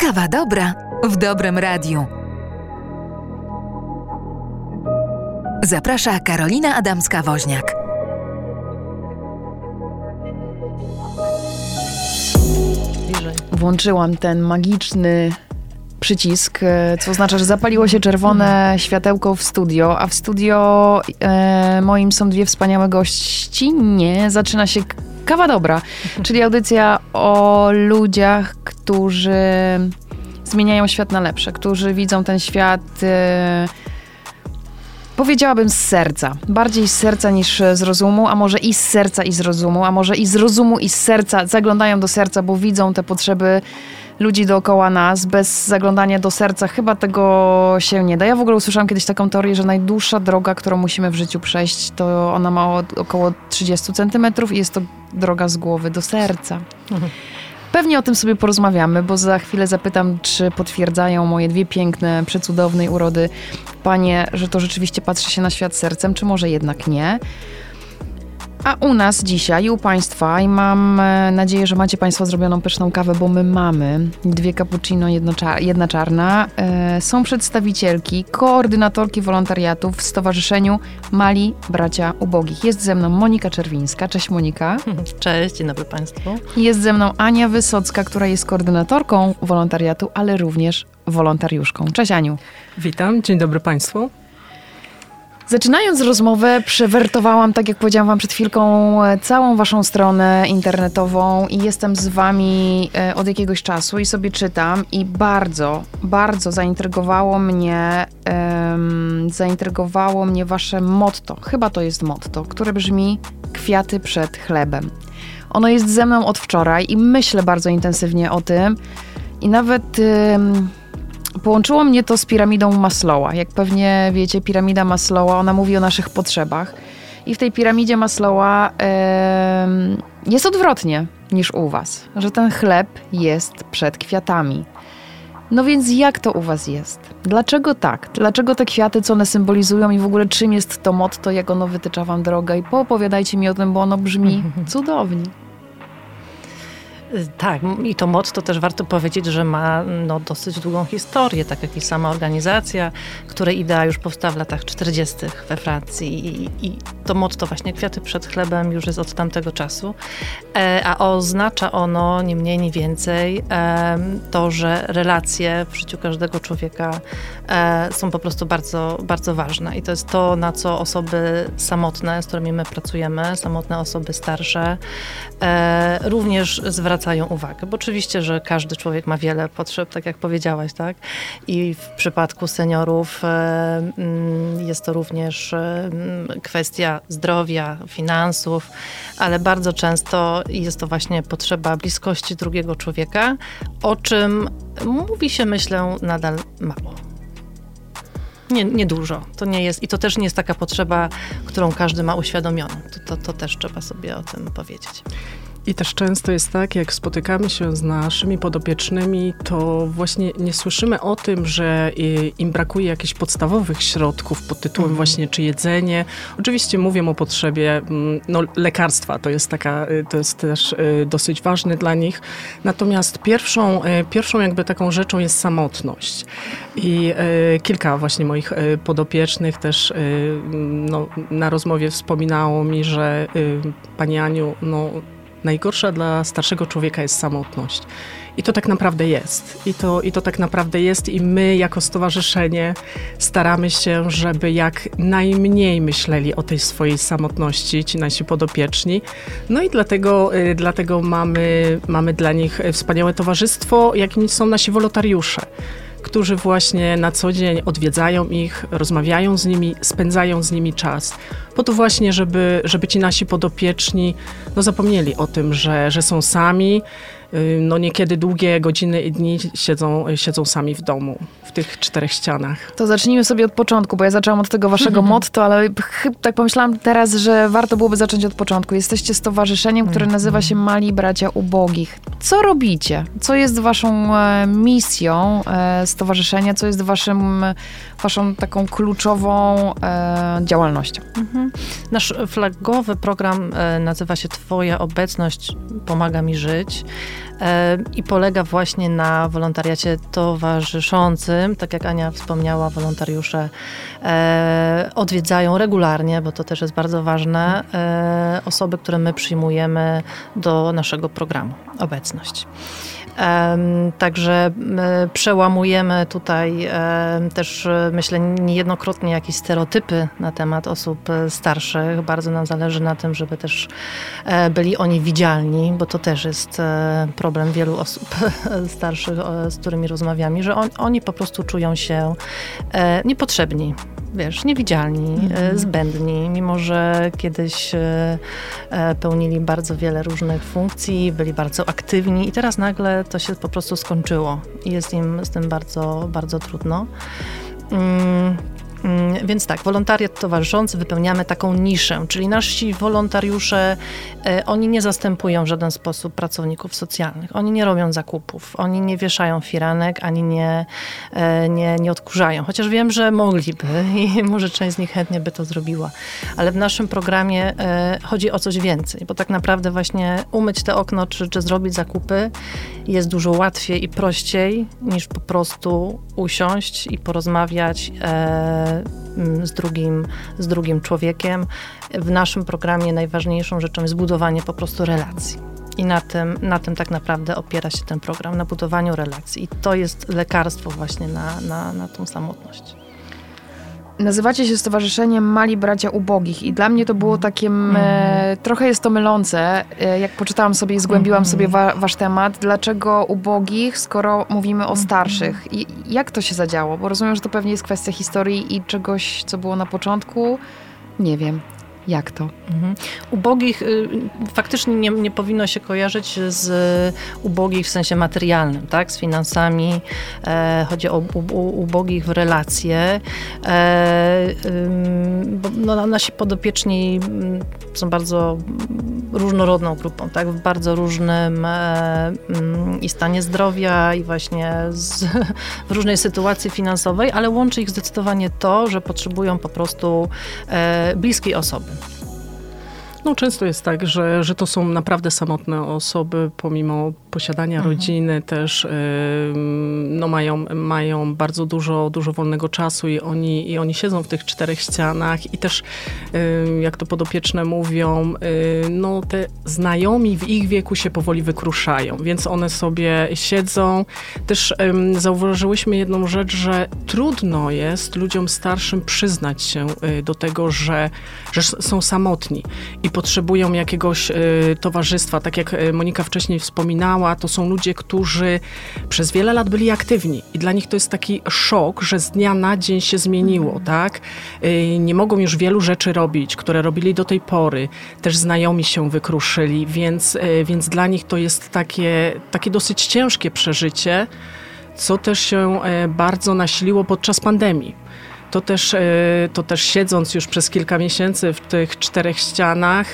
Kawa dobra w dobrym radiu. Zaprasza Karolina Adamska-Woźniak. Włączyłam ten magiczny przycisk, e, co oznacza, że zapaliło się czerwone światełko w studio, a w studio e, moim są dwie wspaniałe gości. Nie, zaczyna się Kawa Dobra, czyli audycja o ludziach, którzy zmieniają świat na lepsze, którzy widzą ten świat. E, powiedziałabym z serca. Bardziej z serca niż z rozumu, a może i z serca i z rozumu, a może i z rozumu i z serca. Zaglądają do serca, bo widzą te potrzeby ludzi dookoła nas, bez zaglądania do serca. Chyba tego się nie da. Ja w ogóle usłyszałam kiedyś taką teorię, że najdłuższa droga, którą musimy w życiu przejść, to ona ma około 30 centymetrów i jest to droga z głowy do serca. Mhm. Pewnie o tym sobie porozmawiamy, bo za chwilę zapytam, czy potwierdzają moje dwie piękne, przecudownej urody panie, że to rzeczywiście patrzy się na świat sercem, czy może jednak nie. A u nas dzisiaj i u Państwa, i mam e, nadzieję, że macie Państwo zrobioną pyszną kawę, bo my mamy dwie cappuccino, jedna czarna. E, są przedstawicielki, koordynatorki wolontariatów w Stowarzyszeniu Mali Bracia Ubogich. Jest ze mną Monika Czerwińska. Cześć Monika. Cześć, dzień dobry Państwu. Jest ze mną Ania Wysocka, która jest koordynatorką wolontariatu, ale również wolontariuszką. Cześć Aniu. Witam, dzień dobry Państwu. Zaczynając rozmowę, przewertowałam, tak jak powiedziałam wam przed chwilką, całą waszą stronę internetową i jestem z wami e, od jakiegoś czasu i sobie czytam i bardzo, bardzo zaintrygowało mnie, um, zaintrygowało mnie wasze motto, chyba to jest motto, które brzmi kwiaty przed chlebem. Ono jest ze mną od wczoraj i myślę bardzo intensywnie o tym i nawet... Um, Połączyło mnie to z piramidą Maslowa. Jak pewnie wiecie, piramida Maslowa, ona mówi o naszych potrzebach. I w tej piramidzie Maslowa yy, jest odwrotnie niż u was, że ten chleb jest przed kwiatami. No więc jak to u was jest? Dlaczego tak? Dlaczego te kwiaty, co one symbolizują i w ogóle czym jest to motto, jak ono wytycza wam drogę? I poopowiadajcie mi o tym, bo ono brzmi cudownie. Tak, i to motto też warto powiedzieć, że ma no, dosyć długą historię, tak jak i sama organizacja, której idea już powstała w latach 40. we Francji. I, i to motto właśnie kwiaty przed chlebem już jest od tamtego czasu. E, a oznacza ono nie mniej, nie więcej e, to, że relacje w życiu każdego człowieka e, są po prostu bardzo, bardzo ważne. I to jest to, na co osoby samotne, z którymi my pracujemy, samotne osoby starsze, e, również zwracają zwracają uwagę, bo oczywiście, że każdy człowiek ma wiele potrzeb, tak jak powiedziałaś, tak? I w przypadku seniorów e, mm, jest to również e, kwestia zdrowia, finansów, ale bardzo często jest to właśnie potrzeba bliskości drugiego człowieka, o czym mówi się, myślę, nadal mało. Nie, nie dużo. To nie jest, I to też nie jest taka potrzeba, którą każdy ma uświadomioną. To, to, to też trzeba sobie o tym powiedzieć. I też często jest tak, jak spotykamy się z naszymi podopiecznymi, to właśnie nie słyszymy o tym, że im brakuje jakichś podstawowych środków pod tytułem mm. właśnie czy jedzenie. Oczywiście mówię o potrzebie mm, no, lekarstwa, to jest, taka, y, to jest też y, dosyć ważne dla nich. Natomiast pierwszą, y, pierwszą jakby taką rzeczą jest samotność. I kilka właśnie moich podopiecznych też no, na rozmowie wspominało mi, że Pani Aniu, no Najgorsza dla starszego człowieka jest samotność. I to tak naprawdę jest. I to, I to tak naprawdę jest, i my jako stowarzyszenie staramy się, żeby jak najmniej myśleli o tej swojej samotności, ci nasi podopieczni. No i dlatego, y, dlatego mamy, mamy dla nich wspaniałe towarzystwo, jakim są nasi wolontariusze którzy właśnie na co dzień odwiedzają ich, rozmawiają z nimi, spędzają z nimi czas. Po to właśnie, żeby, żeby ci nasi podopieczni no, zapomnieli o tym, że, że są sami, no niekiedy długie godziny i dni siedzą, siedzą sami w domu, w tych czterech ścianach. To zacznijmy sobie od początku, bo ja zaczęłam od tego waszego motto, ale tak pomyślałam teraz, że warto byłoby zacząć od początku. Jesteście stowarzyszeniem, które mhm. nazywa się Mali Bracia Ubogich. Co robicie? Co jest waszą e, misją e, stowarzyszenia? Co jest waszym, waszą taką kluczową e, działalnością? Mhm. Nasz flagowy program nazywa się Twoja obecność pomaga mi żyć. I polega właśnie na wolontariacie towarzyszącym. Tak jak Ania wspomniała, wolontariusze odwiedzają regularnie, bo to też jest bardzo ważne, osoby, które my przyjmujemy do naszego programu, obecność. Także przełamujemy tutaj też, e, myślę, niejednokrotnie jakieś stereotypy na temat osób e, starszych. Bardzo nam zależy na tym, żeby też e, byli oni widzialni, bo to też jest problem wielu osób starszych, z którymi rozmawiamy, że on, oni po prostu czują się niepotrzebni wiesz, niewidzialni, mhm. zbędni, mimo że kiedyś pełnili bardzo wiele różnych funkcji, byli bardzo aktywni i teraz nagle to się po prostu skończyło i jest im z tym bardzo, bardzo trudno. Mm, więc tak, wolontariat towarzyszący wypełniamy taką niszę, czyli nasi wolontariusze, e, oni nie zastępują w żaden sposób pracowników socjalnych. Oni nie robią zakupów, oni nie wieszają firanek, ani nie, e, nie, nie odkurzają. Chociaż wiem, że mogliby i może część z nich chętnie by to zrobiła. Ale w naszym programie e, chodzi o coś więcej, bo tak naprawdę właśnie umyć te okno czy, czy zrobić zakupy jest dużo łatwiej i prościej niż po prostu usiąść i porozmawiać z drugim, z drugim człowiekiem. W naszym programie najważniejszą rzeczą jest budowanie po prostu relacji. I na tym, na tym tak naprawdę opiera się ten program, na budowaniu relacji. I to jest lekarstwo właśnie na, na, na tą samotność. Nazywacie się Stowarzyszeniem Mali Bracia Ubogich i dla mnie to było takie, mm. e, trochę jest to mylące, e, jak poczytałam sobie i zgłębiłam mm. sobie wa, wasz temat, dlaczego ubogich, skoro mówimy o starszych. I jak to się zadziało? Bo rozumiem, że to pewnie jest kwestia historii i czegoś, co było na początku. Nie wiem. Jak to? Mhm. Ubogich y, faktycznie nie, nie, powinno się kojarzyć z ubogich w sensie materialnym, tak? z finansami. E, chodzi o ubogich w relacje. E, bo no, nasi podopieczni mm, są bardzo różnorodną grupą, tak? w bardzo różnym e, mm, i stanie zdrowia, i właśnie z, w różnej sytuacji finansowej, ale łączy ich zdecydowanie to, że potrzebują po prostu e, bliskiej osoby. No często jest tak, że, że to są naprawdę samotne osoby, pomimo posiadania mhm. rodziny też no mają, mają bardzo dużo, dużo wolnego czasu i oni, i oni siedzą w tych czterech ścianach i też, jak to podopieczne mówią, no te znajomi w ich wieku się powoli wykruszają, więc one sobie siedzą. Też zauważyłyśmy jedną rzecz, że trudno jest ludziom starszym przyznać się y, do tego, że, że są samotni i potrzebują jakiegoś y, towarzystwa. Tak jak y, Monika wcześniej wspominała, to są ludzie, którzy przez wiele lat byli aktywni i dla nich to jest taki szok, że z dnia na dzień się zmieniło, mhm. tak? Y, nie mogą już wielu rzeczy robić, które robili do tej pory. Też znajomi się wykruszyli, więc, więc dla nich to jest takie, takie dosyć ciężkie przeżycie, co też się bardzo nasiliło podczas pandemii to też, e, to też siedząc już przez kilka miesięcy w tych czterech ścianach,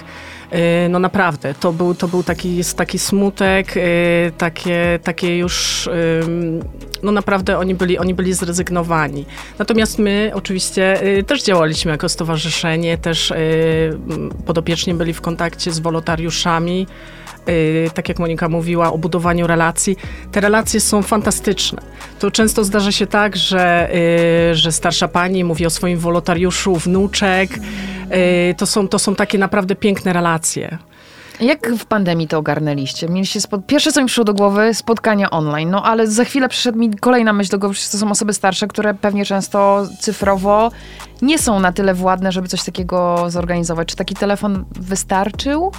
e, no naprawdę, to był, to był taki, taki smutek, e, takie, takie już, no naprawdę oni byli, oni byli zrezygnowani. Natomiast my oczywiście też działaliśmy jako stowarzyszenie, też podopieczni byli w kontakcie z wolontariuszami, tak jak Monika mówiła, o budowaniu relacji. Te relacje są fantastyczne. To często zdarza się tak, że, y, że starsza pani mówi o swoim wolontariuszu, wnuczek. Y, to są, to są takie naprawdę piękne relacje. Jak w pandemii to ogarnęliście? Mieliście spod... Pierwsze, co mi przyszło do głowy, spotkania online. No ale za chwilę przyszedł mi kolejna myśl do głowy, że to są osoby starsze, które pewnie często cyfrowo nie są na tyle władne, żeby coś takiego zorganizować. Czy taki telefon wystarczył?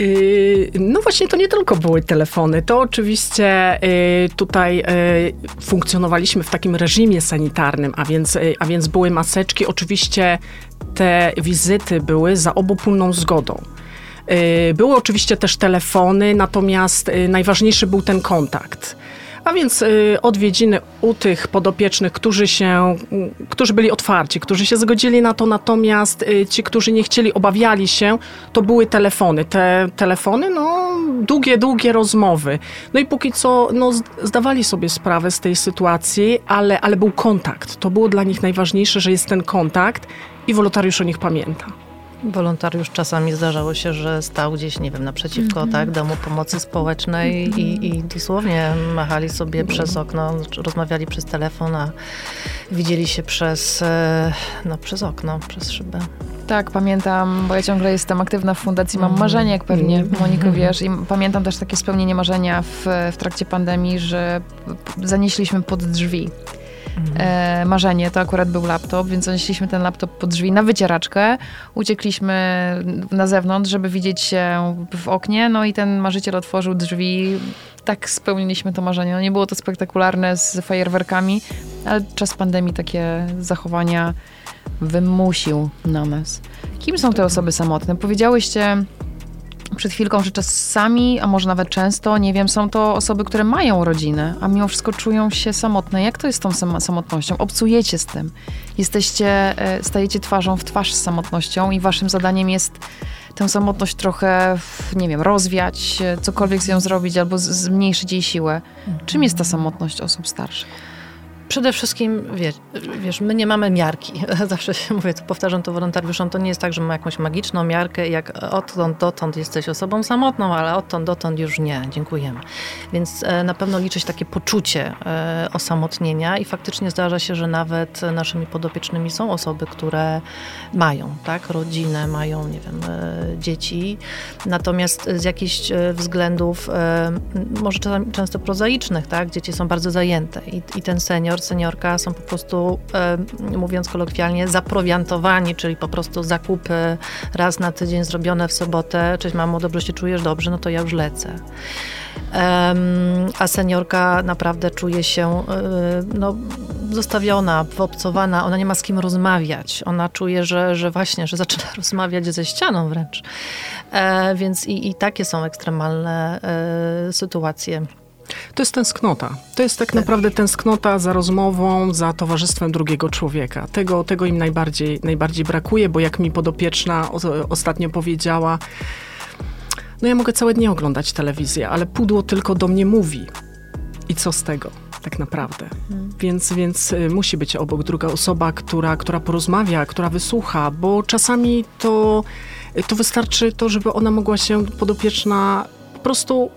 Yy, no właśnie, to nie tylko były telefony. To oczywiście yy, tutaj yy, funkcjonowaliśmy w takim reżimie sanitarnym, a więc, a więc były maseczki. Oczywiście te wizyty były za obopólną zgodą. Były oczywiście też telefony, natomiast najważniejszy był ten kontakt. A więc y, odwiedziny u tych podopiecznych, którzy się, którzy byli otwarci, którzy się zgodzili na to, natomiast y, ci, którzy nie chcieli, obawiali się, to były telefony. Te telefony, no, długie, długie rozmowy. No i póki co, no, zdawali sobie sprawę z tej sytuacji, ale, ale był kontakt. To było dla nich najważniejsze, że jest ten kontakt i wolontariusz o nich pamięta. Wolontariusz czasami zdarzało się, że stał gdzieś, nie wiem, naprzeciwko mm -hmm. tak, domu pomocy społecznej mm -hmm. i, i dosłownie machali sobie mm przez okno, rozmawiali przez telefon, a widzieli się przez, e, no, przez okno, przez szybę. Tak, pamiętam, bo ja ciągle jestem aktywna w fundacji Mam mhm. Marzenie, jak pewnie mhm. Moniko wiesz. I pamiętam też takie spełnienie marzenia w, w trakcie pandemii, że zanieśliśmy pod drzwi e, marzenie, to akurat był laptop, więc zanieśliśmy ten laptop pod drzwi na wycieraczkę, uciekliśmy na zewnątrz, żeby widzieć się w oknie, no i ten marzyciel otworzył drzwi, tak spełniliśmy to marzenie. No nie było to spektakularne z fajerwerkami, ale czas pandemii takie zachowania wymusił na nas. Kim są te osoby samotne? Powiedziałyście przed chwilką, że czasami, a może nawet często, nie wiem, są to osoby, które mają rodzinę, a mimo wszystko czują się samotne. Jak to jest z tą samotnością? Obcujecie z tym. Jesteście, e, stajecie twarzą w twarz z samotnością i waszym zadaniem jest tę samotność trochę, nie wiem, rozwiać, e, cokolwiek z nią zrobić albo zmniejszyć jej siłę. Czym jest ta samotność osób starszych? Przede wszystkim, wiesz, wiesz, my nie mamy miarki. Zawsze się mówię, to powtarzam to wolontariuszom, to nie jest tak, że mamy jakąś magiczną miarkę, jak odtąd dotąd jesteś osobą samotną, ale odtąd dotąd już nie, dziękujemy. Więc e, na pewno liczyć takie poczucie e, osamotnienia i faktycznie zdarza się, że nawet naszymi podopiecznymi są osoby, które mają, tak, rodzinę, mają, nie wiem, e, dzieci, natomiast z jakichś względów, może często prozaicznych, tak, dzieci są bardzo zajęte i, i ten senior seniorka są po prostu, e, mówiąc kolokwialnie, zaprowiantowani, czyli po prostu zakupy raz na tydzień zrobione w sobotę. Cześć mamo, dobrze się czujesz? Dobrze, no to ja już lecę. a seniorka naprawdę czuje się e, no, zostawiona, wyobcowana, ona nie ma z kim rozmawiać. Ona czuje, że, że właśnie, że zaczyna rozmawiać ze ścianą wręcz. E, więc i, i takie są ekstremalne sytuacje. To jest tęsknota. To jest tak naprawdę tęsknota za rozmową, za towarzystwem drugiego człowieka. Tego, tego im najbardziej, najbardziej brakuje, bo jak mi podopieczna ostatnio powiedziała, no ja mogę całe dnie oglądać telewizję, ale pudło tylko do mnie mówi. I co z tego? tak naprawdę. Hmm. Więc, więc y, musi być obok druga osoba, która, która porozmawia, która wysłucha, bo czasami to, to wystarczy to, żeby ona mogła się podopieczna po prostu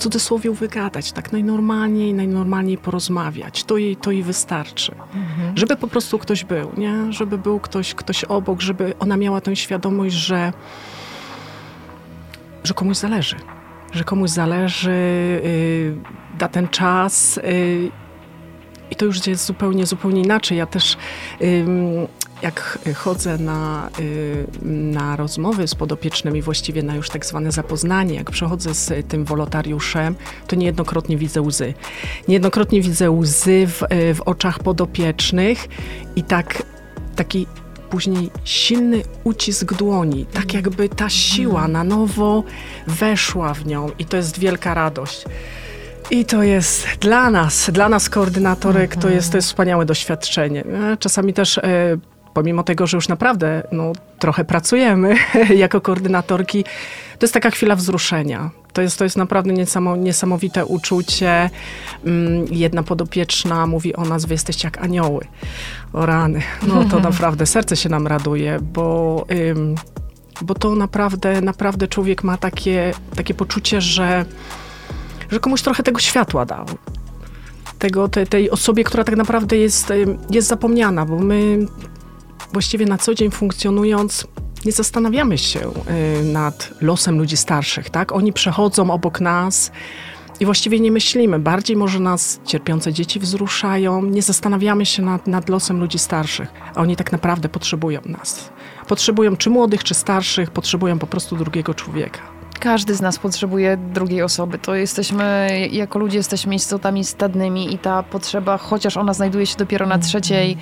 cudzysłowie wygadać, tak najnormalniej, najnormalniej porozmawiać. To jej, to jej wystarczy. Mhm. Żeby po prostu ktoś był, nie? Żeby był ktoś, ktoś obok, żeby ona miała tę świadomość, że, że komuś zależy. Że komuś zależy, yy, da ten czas, yy, i to już jest zupełnie, zupełnie inaczej. Ja też jak chodzę na, y, na rozmowy z podopiecznymi, właściwie na już tak zwane zapoznanie, jak przechodzę z tym wolontariuszem, to niejednokrotnie widzę łzy. Niejednokrotnie widzę łzy w, y, w oczach podopiecznych i tak taki później silny ucisk dłoni, tak jakby ta siła na nowo weszła w nią i to jest wielka radość. I to jest dla nas, dla nas koordynatorek, to jest, to jest wspaniałe doświadczenie. E, czasami też e, pomimo tego, że już naprawdę no, trochę pracujemy jako koordynatorki, to jest taka chwila wzruszenia. To jest, to jest naprawdę niesamowite uczucie. Mm, jedna podopieczna mówi o nas, wy jesteście jak anioły. O rany. No to naprawdę serce się nam raduje, bo, bo to naprawdę, naprawdę człowiek ma takie, takie poczucie, że, że komuś trochę tego światła dał tego, te, tej osobie, która tak naprawdę jest, jest zapomniana, bo my właściwie na co dzień funkcjonując, nie zastanawiamy się nad losem ludzi starszych, tak? Oni przechodzą obok nas i właściwie nie myślimy. Bardziej może nas cierpiące dzieci wzruszają, nie zastanawiamy się nad, nad losem ludzi starszych, a oni tak naprawdę potrzebują nas. Potrzebują czy młodych, czy starszych, potrzebują po prostu drugiego człowieka. Każdy z nas potrzebuje drugiej osoby. To jesteśmy, jako ludzie jesteśmy istotami stadnymi i ta potrzeba, chociaż ona znajduje się dopiero na trzeciej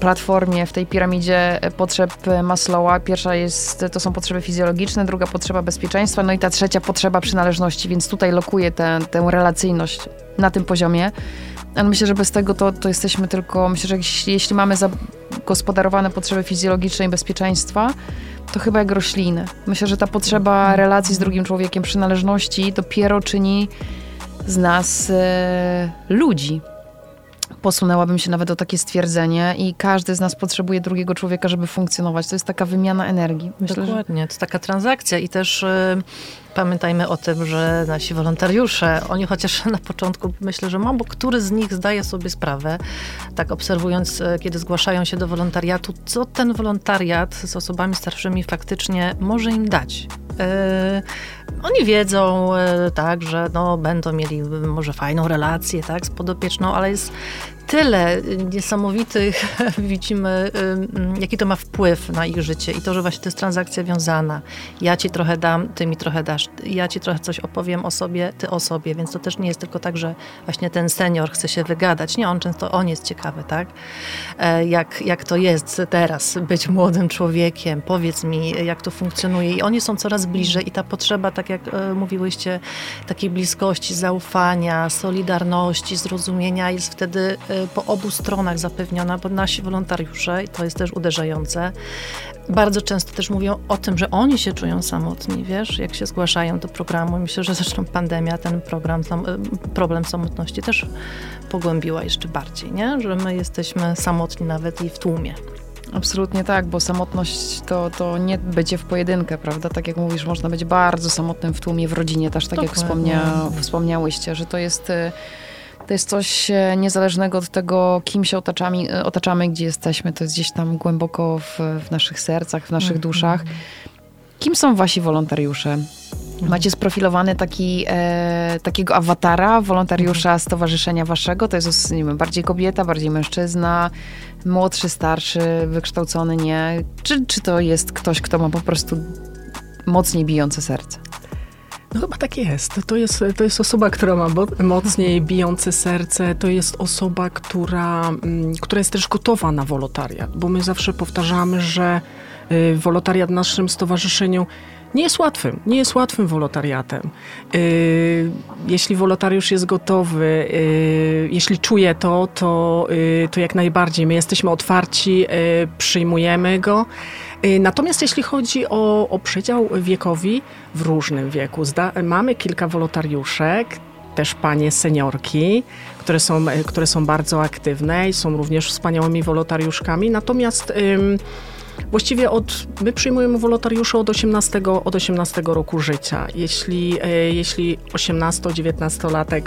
platformie, w tej piramidzie potrzeb Maslowa. Pierwsza jest, to są potrzeby fizjologiczne, druga potrzeba bezpieczeństwa, no i ta trzecia potrzeba przynależności, więc tutaj lokuje tę, tę relacyjność na tym poziomie. Ale myślę, że bez tego to, to jesteśmy tylko, myślę, że jeśli, jeśli mamy zagospodarowane potrzeby fizjologiczne i bezpieczeństwa, to chyba jak rośliny. Myślę, że ta potrzeba relacji z drugim człowiekiem, przynależności dopiero czyni z nas e, ludzi posunęłabym się nawet o takie stwierdzenie i każdy z nas potrzebuje drugiego człowieka, żeby funkcjonować. To jest taka wymiana energii. Myślę, Dokładnie, to taka transakcja i też y, pamiętajmy o tym, że nasi wolontariusze, oni chociaż na początku myślę, że mało który z nich zdaje sobie sprawę, tak obserwując, y, kiedy zgłaszają się do wolontariatu, co ten wolontariat z osobami starszymi faktycznie może im dać. Y, oni wiedzą, tak, że no, będą mieli może fajną relację tak, z podopieczną, ale jest tyle niesamowitych, widzimy, jaki to ma wpływ na ich życie i to, że właśnie to jest transakcja wiązana. Ja ci trochę dam, ty mi trochę dasz, ja ci trochę coś opowiem o sobie, ty o sobie, więc to też nie jest tylko tak, że właśnie ten senior chce się wygadać. Nie, on często, on jest ciekawy, tak? E, jak, jak to jest teraz być młodym człowiekiem, powiedz mi, jak to funkcjonuje i oni są coraz bliżej i ta potrzeba, tak jak e, mówiłyście, takiej bliskości, zaufania, solidarności, zrozumienia jest wtedy e, po obu stronach zapewniona, bo nasi wolontariusze, i to jest też uderzające, bardzo często też mówią o tym, że oni się czują samotni, wiesz, jak się zgłaszają do programu. Myślę, że zresztą pandemia ten program, y, problem samotności też pogłębiła jeszcze bardziej, nie? że my jesteśmy samotni nawet i w tłumie. Absolutnie tak, bo samotność to, to nie będzie w pojedynkę, prawda? Tak jak mówisz, można być bardzo samotnym w tłumie, w rodzinie też, tak Dokładnie. jak wspomnia, wspomniałyście, że to jest y, to jest coś e, niezależnego od tego, kim się otaczamy, e, otaczamy gdzie jesteśmy. To jest gdzieś tam głęboko w, w naszych sercach, w naszych -hmm. duszach. Kim są wasi wolontariusze? Mhm. Macie sprofilowany taki, e, takiego awatara, wolontariusza mhm. stowarzyszenia waszego? To jest nie wiem, bardziej kobieta, bardziej mężczyzna, młodszy, starszy, wykształcony, nie? Czy, czy to jest ktoś, kto ma po prostu mocniej bijące serce? No chyba tak jest. To jest, to jest osoba, która ma mocniej bijące serce. To jest osoba, która, mm, która jest też gotowa na wolontariat, bo my zawsze powtarzamy, że y, wolontariat w naszym stowarzyszeniu nie jest łatwym, nie jest łatwym wolontariatem. Y, jeśli wolontariusz jest gotowy, y, jeśli czuje to, to, to jak najbardziej. My jesteśmy otwarci, przyjmujemy go. Y, natomiast jeśli chodzi o, o przedział wiekowi, w różnym wieku, zda, mamy kilka wolontariuszek, też panie seniorki, które są, y, które są bardzo aktywne i są również wspaniałymi wolontariuszkami. Natomiast ym, właściwie od, my przyjmujemy wolontariuszy od 18, od 18 roku życia. Jeśli, y, jeśli 18-19-latek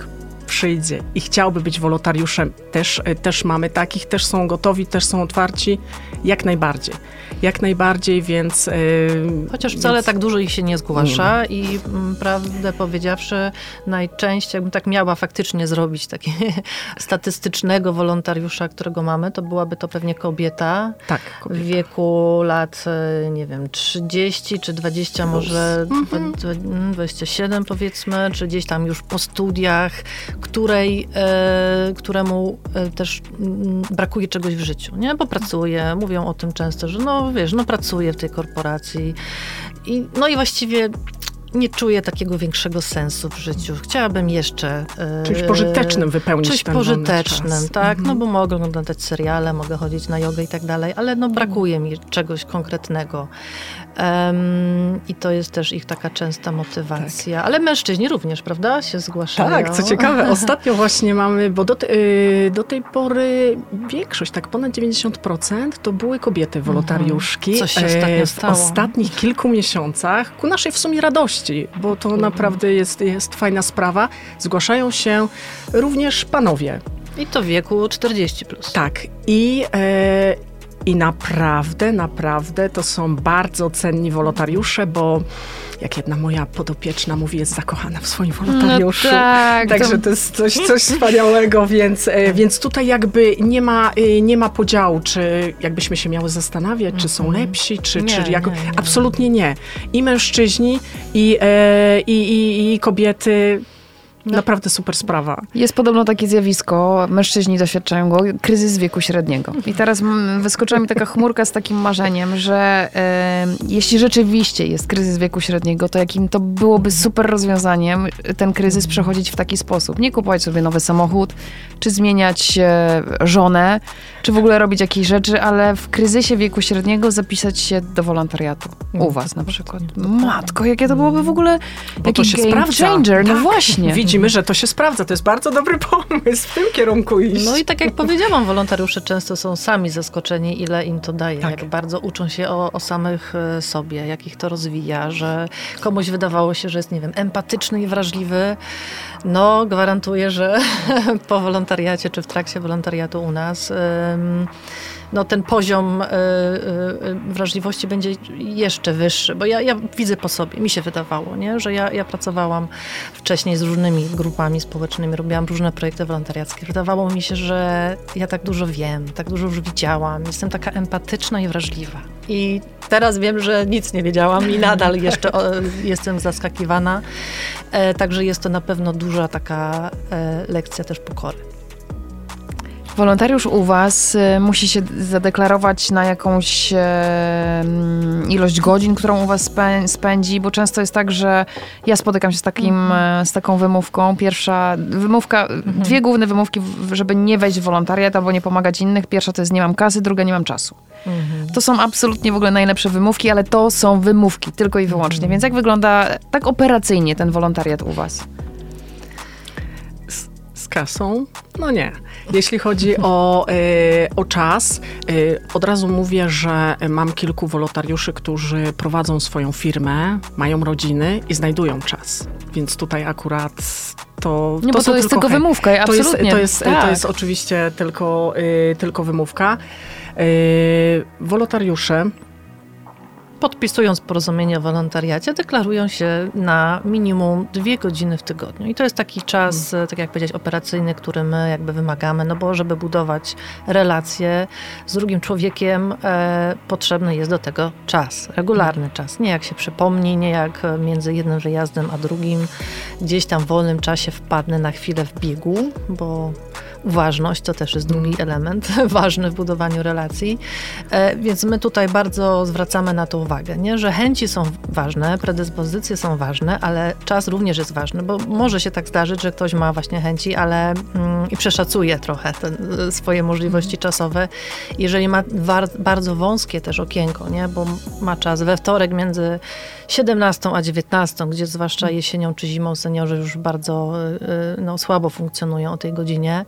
przyjdzie i chciałby być wolontariuszem, też, też mamy takich, też są gotowi, też są otwarci, jak najbardziej jak najbardziej, więc... Yy, Chociaż wcale więc... tak dużo ich się nie zgłasza nie. i mm, prawdę powiedziawszy, najczęściej jakbym tak miała faktycznie zrobić takiego statystycznego wolontariusza, którego mamy, to byłaby to pewnie kobieta. Tak, kobieta. W wieku lat, e, nie wiem, 30 czy 20, Plus. może mhm. 27 powiedzmy, czy gdzieś tam już po studiach, której, e, któremu e, też mm, brakuje czegoś w życiu, nie? Bo pracuje, mówią o tym często, że no wiesz, no pracuję w tej korporacji i no i właściwie nie czuję takiego większego sensu w życiu. Chciałabym jeszcze... Czymś pożytecznym wypełnić Czymś pożytecznym, tak. No bo mogę oglądać seriale, mogę chodzić na jogę i tak dalej, ale no brakuje mi czegoś konkretnego. Um, I to jest też ich taka częsta motywacja. Tak. Ale mężczyźni również, prawda, się zgłaszają. Tak, co ciekawe, ostatnio właśnie mamy, bo do, te, y, do tej pory większość, tak ponad 90% to były kobiety mhm. wolontariuszki. Co się ostatnio e, stało. W ostatnich kilku miesiącach, ku naszej w sumie radości, bo to naprawdę jest, jest fajna sprawa, zgłaszają się również panowie. I to w wieku 40 plus. Tak. I e, i naprawdę, naprawdę to są bardzo cenni wolontariusze, bo jak jedna moja podopieczna mówi, jest zakochana w swoim wolontariuszu. No tak, Także to... to jest coś, coś wspaniałego, więc, e, więc tutaj jakby nie ma, e, nie ma podziału, czy jakbyśmy się miały zastanawiać, czy są mhm. lepsi, czy, nie, czy jak... nie, nie. Absolutnie nie. I mężczyźni, i, e, i, i, i kobiety no. Naprawdę super sprawa. Jest podobno takie zjawisko, mężczyźni doświadczają go, kryzys wieku średniego. I teraz wyskoczyła mi taka chmurka z takim marzeniem, że jeśli rzeczywiście jest kryzys wieku średniego, to jakim to byłoby super rozwiązaniem ten kryzys przechodzić w taki sposób. Nie kupować sobie nowy samochód, czy zmieniać e, żonę, czy w ogóle robić jakieś rzeczy, ale w kryzysie wieku średniego zapisać się do wolontariatu. U was na przykład. Matko, jakie to byłoby w ogóle Bo się game sprawdza. changer. No tak. właśnie. Widzimy widzimy, że to się sprawdza. To jest bardzo dobry pomysł w tym kierunku iść. No i tak jak powiedziałam, wolontariusze często są sami zaskoczeni, ile im to daje. Tak. Jak bardzo uczą się o, o samych e, sobie, jak ich to rozwija, że komuś wydawało się, że jest, nie wiem, empatyczny i wrażliwy. No, gwarantuję, że po wolontariacie czy w trakcie wolontariatu u nas ym, no, ten poziom y, y, wrażliwości będzie jeszcze wyższy, bo ja, ja widzę po sobie, mi się wydawało, nie? że ja, ja pracowałam wcześniej z różnymi grupami społecznymi, robiłam różne projekty wolontariackie. Wydawało mi się, że ja tak dużo wiem, tak dużo już widziałam, jestem taka empatyczna i wrażliwa. I teraz wiem, że nic nie wiedziałam i nadal jeszcze o, jestem zaskakiwana. E, także jest to na pewno duża taka e, lekcja też pokory. Wolontariusz u Was y, musi się zadeklarować na jakąś e, mm, ilość godzin, którą u Was spę spędzi, bo często jest tak, że ja spotykam się z, takim, e, z taką wymówką. Pierwsza wymówka, dwie główne wymówki, żeby nie wejść w wolontariat albo nie pomagać innych. Pierwsza to jest nie mam kasy, druga nie mam czasu. To są absolutnie w ogóle najlepsze wymówki, ale to są wymówki tylko i wyłącznie. Więc jak wygląda tak operacyjnie ten wolontariat u Was? Z, kasą? No nie. Jeśli chodzi o, y, o czas, y, od razu mówię, że mam kilku wolontariuszy, którzy prowadzą swoją firmę, mają rodziny i znajdują czas. Więc tutaj akurat to. Nie, bo są to jest tylko wymówka, To jest, absolutnie. to, jest, to Tak. jest oczywiście tylko, y, tylko wymówka. Y, wolontariusze Podpisując porozumienie o wolontariacie, deklarują się na minimum dwie godziny w tygodniu. I to jest taki czas, e, tak jak powiedzieć, operacyjny, który my jakby wymagamy, no bo żeby budować relacje z drugim człowiekiem, e, potrzebny jest do tego czas, regularny czas. Nie jak się przypomni, nie jak między jednym wyjazdem a drugim gdzieś tam w wolnym czasie wpadnę na chwilę w biegu, bo uważność to też jest drugi element ważny w budowaniu relacji. E, Więc my tutaj bardzo zwracamy na to uwagę, nie? że chęci są ważne, predyspozycje są ważne, ale czas również jest ważny, bo może się tak zdarzyć, że ktoś ma właśnie chęci, ale mm, i przeszacuje trochę te, e, swoje możliwości czasowe. Jeżeli ma war, bardzo wąskie też okienko, nie? bo ma czas we wtorek między 17 a 19, gdzie zwłaszcza jesienią czy zimą seniorzy już bardzo y, y, no, słabo funkcjonują o tej godzinie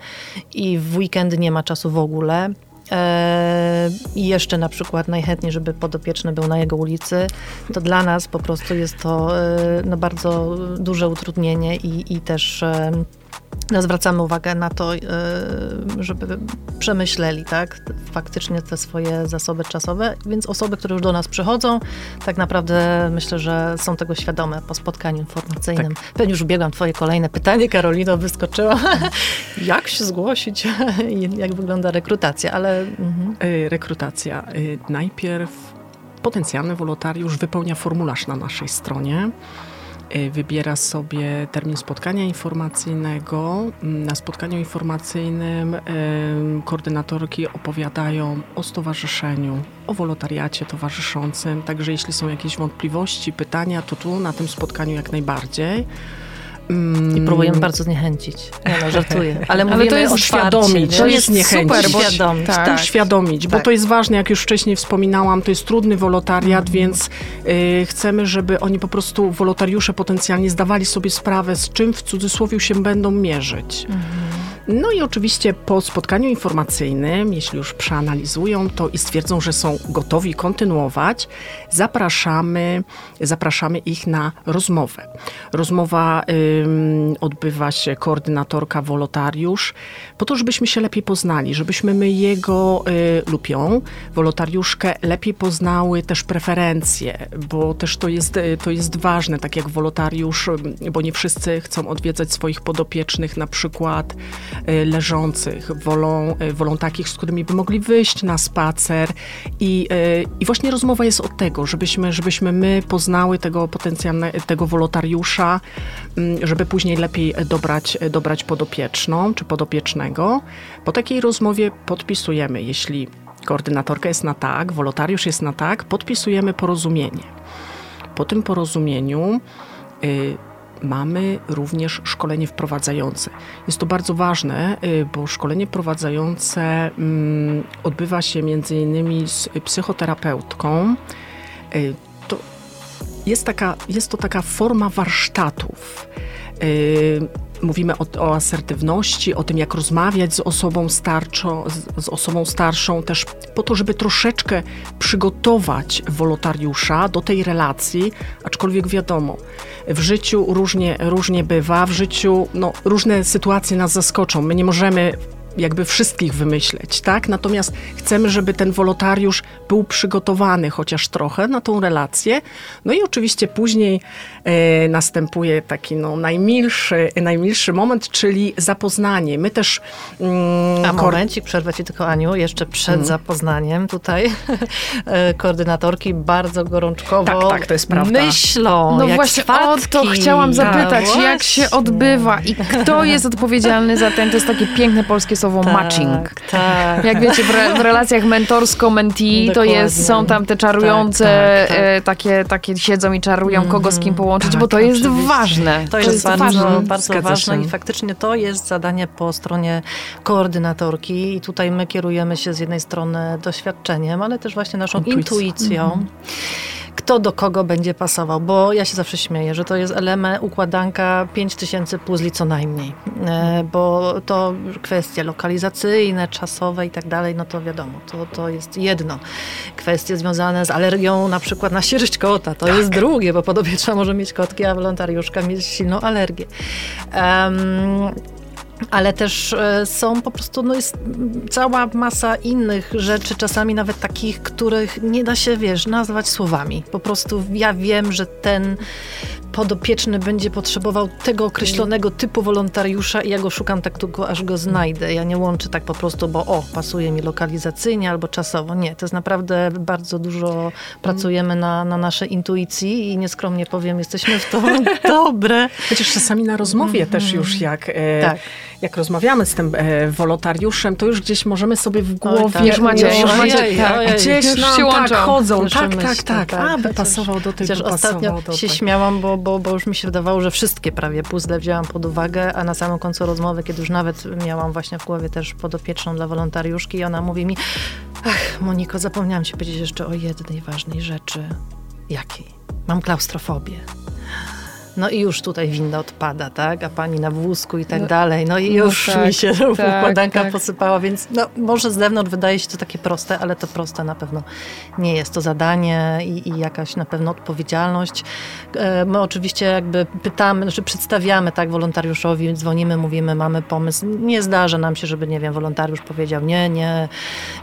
i w weekend nie ma czasu w ogóle. E, I jeszcze na przykład najchętniej, żeby podopieczny był na jego ulicy, to dla nas po prostu jest to e, no, bardzo duże utrudnienie i, i też no, zwracamy uwagę na to, e, żeby przemyśleli tak, faktycznie te swoje zasoby czasowe, więc osoby, które już do nas przychodzą, tak naprawdę myślę, że są tego świadome po spotkaniu informacyjnym. Pewnie już biegam twoje kolejne pytanie, Karolino, wyskoczyła. jak się zgłosić i jak wygląda rekrutacja, ale mhm. Y, Rekrutacja. Y, Najpierw potencjalny wolontariusz wypełnia formularz na naszej stronie. Y, Wybiera sobie termin spotkania informacyjnego. Mm, Na spotkaniu informacyjnym koordynatorki opowiadają o stowarzyszeniu, o wolontariacie towarzyszącym. Także jeśli są jakieś wątpliwości, pytania, to tu na tym spotkaniu jak najbardziej. Mm, i próbujemy bardzo zniechęcić. Nie no, żartuję. Ale, mówimy to jest uświadomić, to jest niechęcić. super, bo Uświadomić, tak. tak. uświadomić, bo Tak. to jest ważne, jak już wcześniej wspominałam, to jest trudny wolontariat, więc y, chcemy, żeby oni po prostu, wolontariusze potencjalnie zdawali sobie sprawę, z czym w cudzysłowie się będą mierzyć. No i oczywiście po spotkaniu informacyjnym, jeśli już przeanalizują to i stwierdzą, że są gotowi kontynuować, zapraszamy, zapraszamy ich na rozmowę. Rozmowa ym, odbywa się koordynatorka, wolontariusz, po to, żebyśmy się lepiej poznali, żebyśmy my jego y, lub ją, wolontariuszkę, lepiej poznały też preferencje, bo też to jest, y, to jest ważne, tak jak wolontariusz, bo nie wszyscy chcą odwiedzać swoich podopiecznych, na przykład leżących, wolą, y, wolą takich, z którymi by mogli wyjść na spacer i, y, i właśnie rozmowa jest od tego, żebyśmy, żebyśmy my poznały tego potencjalnego, tego wolontariusza, mm, żeby później lepiej dobrać, dobrać podopieczną czy podopiecznego. Po takiej rozmowie podpisujemy, jeśli koordynatorka jest na tak, wolontariusz jest na tak, podpisujemy porozumienie. Po tym porozumieniu y, mamy również szkolenie wprowadzające. Jest to bardzo ważne, y, bo szkolenie wprowadzające mm, odbywa się między innymi z psychoterapeutką. Y, To jest, taka, jest to taka forma warsztatów. Mówimy o, o asertywności, o tym, jak rozmawiać z osobą z, z osobą starszą, też po to, żeby troszeczkę przygotować wolontariusza do tej relacji, aczkolwiek wiadomo, w życiu różnie, różnie bywa, w życiu no, różne sytuacje nas zaskoczą. My nie możemy jakby wszystkich wymyśleć, tak? Natomiast chcemy, żeby ten wolontariusz był przygotowany chociaż trochę na tą relację. No i oczywiście później e, następuje taki no, najmilszy, najmilszy moment, czyli zapoznanie. My też... Mm, A momencik, przerwę ci tylko Aniu, jeszcze przed mm. zapoznaniem tutaj e, koordynatorki bardzo gorączkowo tak, tak, to jest prawda. myślą, No jak właśnie o to chciałam zapytać, tak, jak się odbywa i kto jest odpowiedzialny za ten, to jest takie piękne polskie słowo słowo tak, matching. Tak. Jak wiecie, w, re, w relacjach mentorsko-mentee to jest, są tam te czarujące, tak, tak, tak. E, takie, takie siedzą i czarują, mm -hmm. kogo z kim połączyć, tak, bo to jest oczywiście. ważne. To, to jest, jest, bardzo, ważne, bardzo ważne i faktycznie to jest zadanie po stronie koordynatorki i tutaj my kierujemy się z jednej strony doświadczeniem, ale też właśnie naszą intuicją. Mm -hmm kto do kogo będzie pasował, bo ja się zawsze śmieję, że to jest element, układanka 5000 puzli co najmniej, e, bo to kwestie lokalizacyjne, czasowe i tak dalej, no to wiadomo, to, to jest jedno. Kwestie związane z alergią na przykład na sierść kota, to tak. jest drugie, bo podobietrza może mieć kotki, a wolontariuszka mieć silną alergię. Um, ale też e, są po prostu, no jest cała masa innych rzeczy, czasami nawet takich, których nie da się, wiesz, nazwać słowami. Po prostu ja wiem, że ten podopieczny będzie potrzebował tego określonego typu wolontariusza i ja go szukam tak długo, aż go znajdę. Ja nie łączę tak po prostu, bo o, pasuje mi lokalizacyjnie albo czasowo. Nie, to jest naprawdę bardzo dużo pracujemy na, na naszej intuicji i nieskromnie powiem, jesteśmy w to dobre. Chociaż czasami na rozmowie mm -hmm. też już jak, e, tak. jak rozmawiamy z tym e, wolontariuszem, to już gdzieś możemy sobie w głowie... Tak. Już macie, już macie, tak, gdzieś już nam, się tak, chodzą. Tak, tak, tak, tak. A, by pasował do tego, Chociaż ostatnio się śmiałam, bo bo, bo już mi się wydawało, że wszystkie prawie puzzle wzięłam pod uwagę, a na samym końcu rozmowy, kiedy już nawet miałam właśnie w głowie też podopieczną dla wolontariuszki ona mówi mi, ach Moniko, zapomniałam ci powiedzieć jeszcze o jednej ważnej rzeczy. Jakiej? Mam klaustrofobię. No i już tutaj winda odpada, tak? A pani na wózku i tak no, dalej. No i no już no tak, mi się tak, układanka tak. posypała, więc no, może z zewnątrz wydaje się to takie proste, ale to proste na pewno nie jest. To zadanie i, i jakaś na pewno odpowiedzialność. E, my oczywiście jakby pytamy, znaczy przedstawiamy tak wolontariuszowi, dzwonimy, mówimy, mamy pomysł. Nie zdarza nam się, żeby, nie wiem, wolontariusz powiedział nie, nie,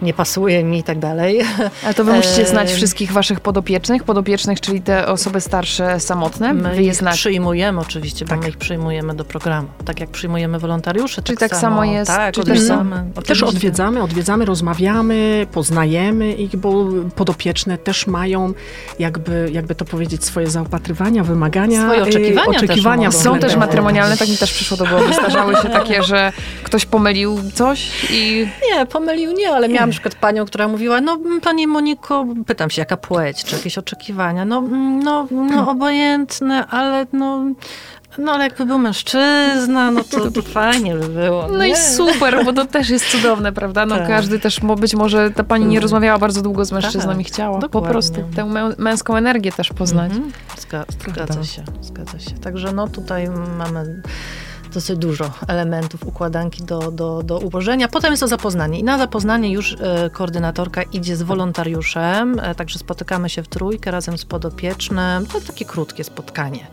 nie pasuje mi i tak dalej. Ale to wy musicie znać wszystkich waszych podopiecznych, podopiecznych, czyli te osoby starsze, samotne, my wy je znacie przyjmujemy oczywiście, tak. bo my ich przyjmujemy do programu. Tak jak przyjmujemy wolontariuszy. Czyli tak, tak samo, samo jest. Tak, czyli odwiedzamy. Też odwiedzamy, odwiedzamy, rozmawiamy, poznajemy ich, bo podopieczne też mają jakby, jakby to powiedzieć, swoje zaopatrywania, wymagania. Swoje oczekiwania, oczekiwania też Są też matrymonialne, tak mi też przyszło do głowy. Zdarzały się takie, że ktoś pomylił coś i... Nie, pomylił nie, ale miałam na przykład panią, która mówiła, no pani Moniko, pytam się, jaka płeć, czy jakieś oczekiwania? No, no, no obojętne, ale no, no ale jakby był mężczyzna, no to, to fajnie by było. No nie? i super, bo to też jest cudowne, prawda? No tak. każdy też, być może ta pani nie mhm. rozmawiała bardzo długo z mężczyzną tak, i chciała dokładnie. po prostu tę męską energię też poznać. Mhm. Zgadza, zgadza się, zgadza się. Także no tutaj mamy dosyć dużo elementów układanki do, do, do ułożenia. Potem jest to zapoznanie. I na zapoznanie już e, koordynatorka idzie z wolontariuszem, e, także spotykamy się w trójkę razem z podopiecznym. To takie krótkie spotkanie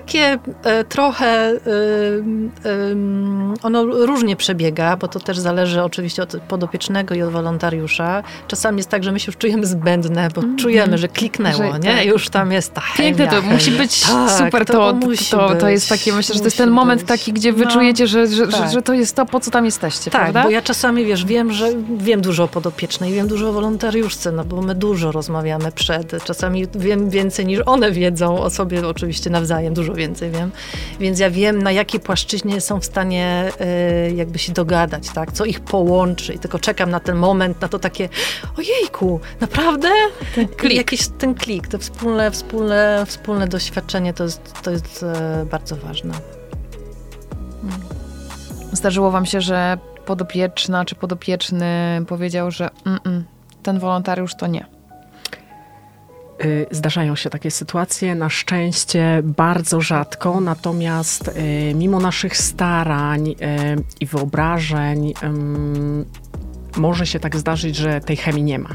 takie e, trochę, e, e, ono różnie przebiega, bo to też zależy oczywiście od podopiecznego i od wolontariusza. Czasami jest tak, że my się już czujemy zbędne, bo mm -hmm. czujemy, że kliknęło, że, nie? Tak. Już tam jest ta chemia. Piękne to musi być tak, super, to, to, musi to, to, jest takie, myślę, że to jest ten moment taki, gdzie wy no, czujecie, że, że, tak. że, to jest to, po co tam jesteście, tak, prawda? bo ja czasami, wiesz, wiem, że wiem dużo o podopiecznej, wiem dużo o wolontariuszce, no bo my dużo rozmawiamy przed, czasami wiem więcej niż one wiedzą o sobie oczywiście nawzajem, dużo więcej wiem. Więc ja wiem, na jakiej płaszczyźnie są w stanie y, jakby się dogadać, tak? Co ich połączy. I tylko czekam na ten moment, na to takie ojejku, naprawdę? Ten klik. Jakiś ten klik, to wspólne, wspólne, wspólne doświadczenie to jest, to jest y, bardzo ważne. Hmm. Zdarzyło wam się, że podopieczna czy podopieczny powiedział, że mm -mm, ten wolontariusz to nie. Y, zdarzają się takie sytuacje, na szczęście bardzo rzadko, natomiast y, mimo naszych starań y, i wyobrażeń może się tak zdarzyć, że tej chemii nie ma.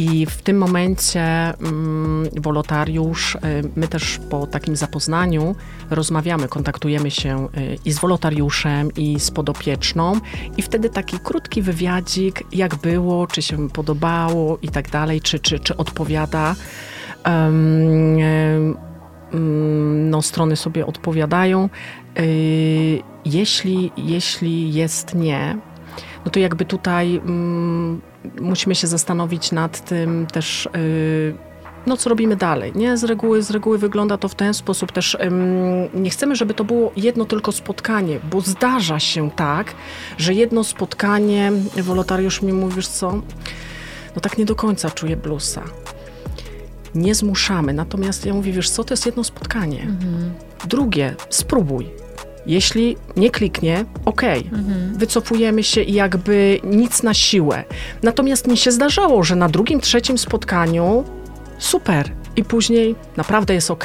I w tym momencie mm, wolontariusz, my też po takim zapoznaniu rozmawiamy, kontaktujemy się i z wolontariuszem, i z podopieczną, i wtedy taki krótki wywiadzik, jak było, czy się podobało i tak dalej, czy, czy, czy odpowiada. no, strony sobie odpowiadają. Y, jeśli, jeśli jest nie, no to jakby tutaj mm, musimy się zastanowić nad tym też, y, no co robimy dalej. Nie? Z reguły, z reguły wygląda to w ten sposób też. Nie chcemy, żeby to było jedno tylko spotkanie, bo zdarza się tak, że jedno spotkanie, wolontariusz mi mówisz co, no tak nie do końca czuję bluesa. Nie zmuszamy, natomiast ja mówię, wiesz co, to jest jedno spotkanie. Mhm. Drugie, spróbuj jeśli nie kliknie, ok, mhm. wycofujemy się i jakby nic na siłę. Natomiast mi się zdarzało, że na drugim, trzecim spotkaniu super i później naprawdę jest ok.